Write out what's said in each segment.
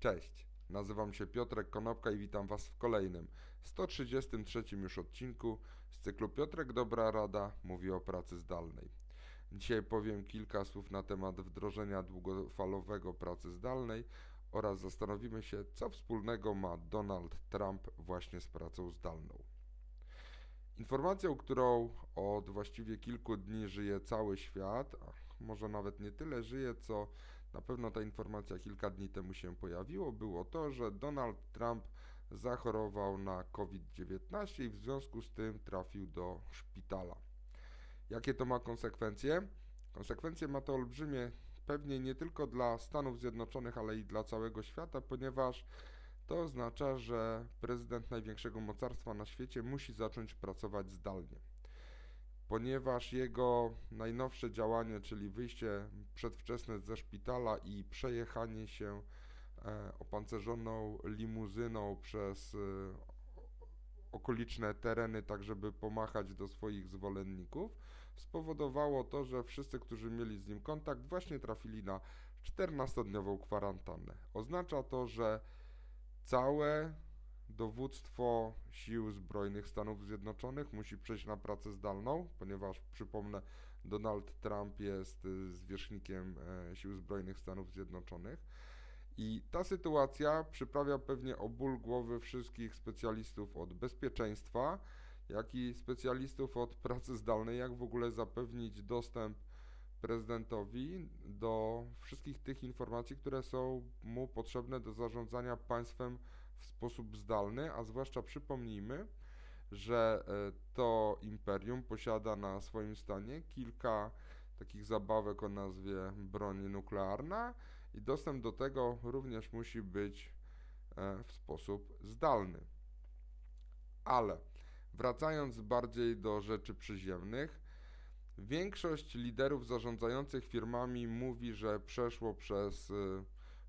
Cześć, nazywam się Piotrek Konopka i witam Was w kolejnym, 133 już odcinku z cyklu Piotrek Dobra Rada mówi o pracy zdalnej. Dzisiaj powiem kilka słów na temat wdrożenia długofalowego pracy zdalnej oraz zastanowimy się, co wspólnego ma Donald Trump właśnie z pracą zdalną. Informacją, którą od właściwie kilku dni żyje cały świat, może nawet nie tyle żyje, co na pewno ta informacja kilka dni temu się pojawiło, było to, że Donald Trump zachorował na COVID-19 i w związku z tym trafił do szpitala. Jakie to ma konsekwencje? Konsekwencje ma to olbrzymie, pewnie nie tylko dla Stanów Zjednoczonych, ale i dla całego świata, ponieważ to oznacza, że prezydent największego mocarstwa na świecie musi zacząć pracować zdalnie. Ponieważ jego najnowsze działanie, czyli wyjście przedwczesne ze szpitala i przejechanie się e, opancerzoną limuzyną przez e, okoliczne tereny, tak żeby pomachać do swoich zwolenników, spowodowało to, że wszyscy, którzy mieli z nim kontakt, właśnie trafili na 14-dniową kwarantannę. Oznacza to, że Całe dowództwo Sił Zbrojnych Stanów Zjednoczonych musi przejść na pracę zdalną, ponieważ przypomnę, Donald Trump jest y, zwierzchnikiem e, Sił Zbrojnych Stanów Zjednoczonych. I ta sytuacja przyprawia pewnie o ból głowy wszystkich specjalistów od bezpieczeństwa, jak i specjalistów od pracy zdalnej, jak w ogóle zapewnić dostęp prezydentowi do wszystkich tych informacji, które są mu potrzebne do zarządzania państwem w sposób zdalny, a zwłaszcza przypomnijmy, że e, to imperium posiada na swoim stanie kilka takich zabawek o nazwie broń nuklearna i dostęp do tego również musi być e, w sposób zdalny. Ale wracając bardziej do rzeczy przyziemnych, Większość liderów zarządzających firmami mówi, że przeszło przez y,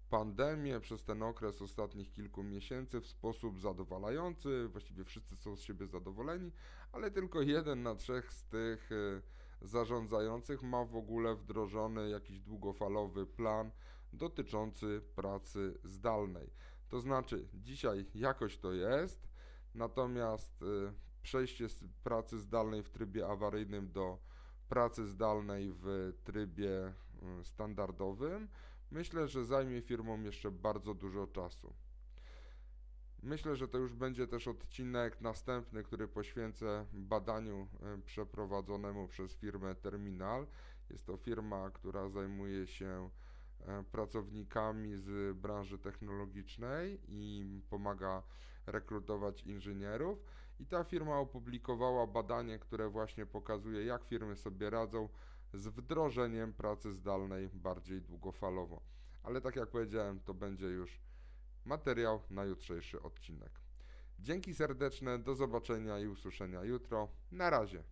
pandemię, przez ten okres ostatnich kilku miesięcy w sposób zadowalający. Właściwie wszyscy są z siebie zadowoleni, ale tylko jeden na trzech z tych y, zarządzających ma w ogóle wdrożony jakiś długofalowy plan dotyczący pracy zdalnej. To znaczy, dzisiaj jakoś to jest, natomiast y, przejście z pracy zdalnej w trybie awaryjnym do pracy zdalnej w trybie mm, standardowym, myślę, że zajmie firmom jeszcze bardzo dużo czasu. Myślę, że to już będzie też odcinek następny, który poświęcę badaniu e, przeprowadzonemu przez firmę Terminal. Jest to firma, która zajmuje się e, pracownikami z branży technologicznej i pomaga rekrutować inżynierów. I ta firma opublikowała badanie, które właśnie pokazuje, jak firmy sobie radzą z wdrożeniem pracy zdalnej bardziej długofalowo. Ale tak jak powiedziałem, to będzie już materiał na jutrzejszy odcinek. Dzięki serdeczne, do zobaczenia i usłyszenia jutro. Na razie.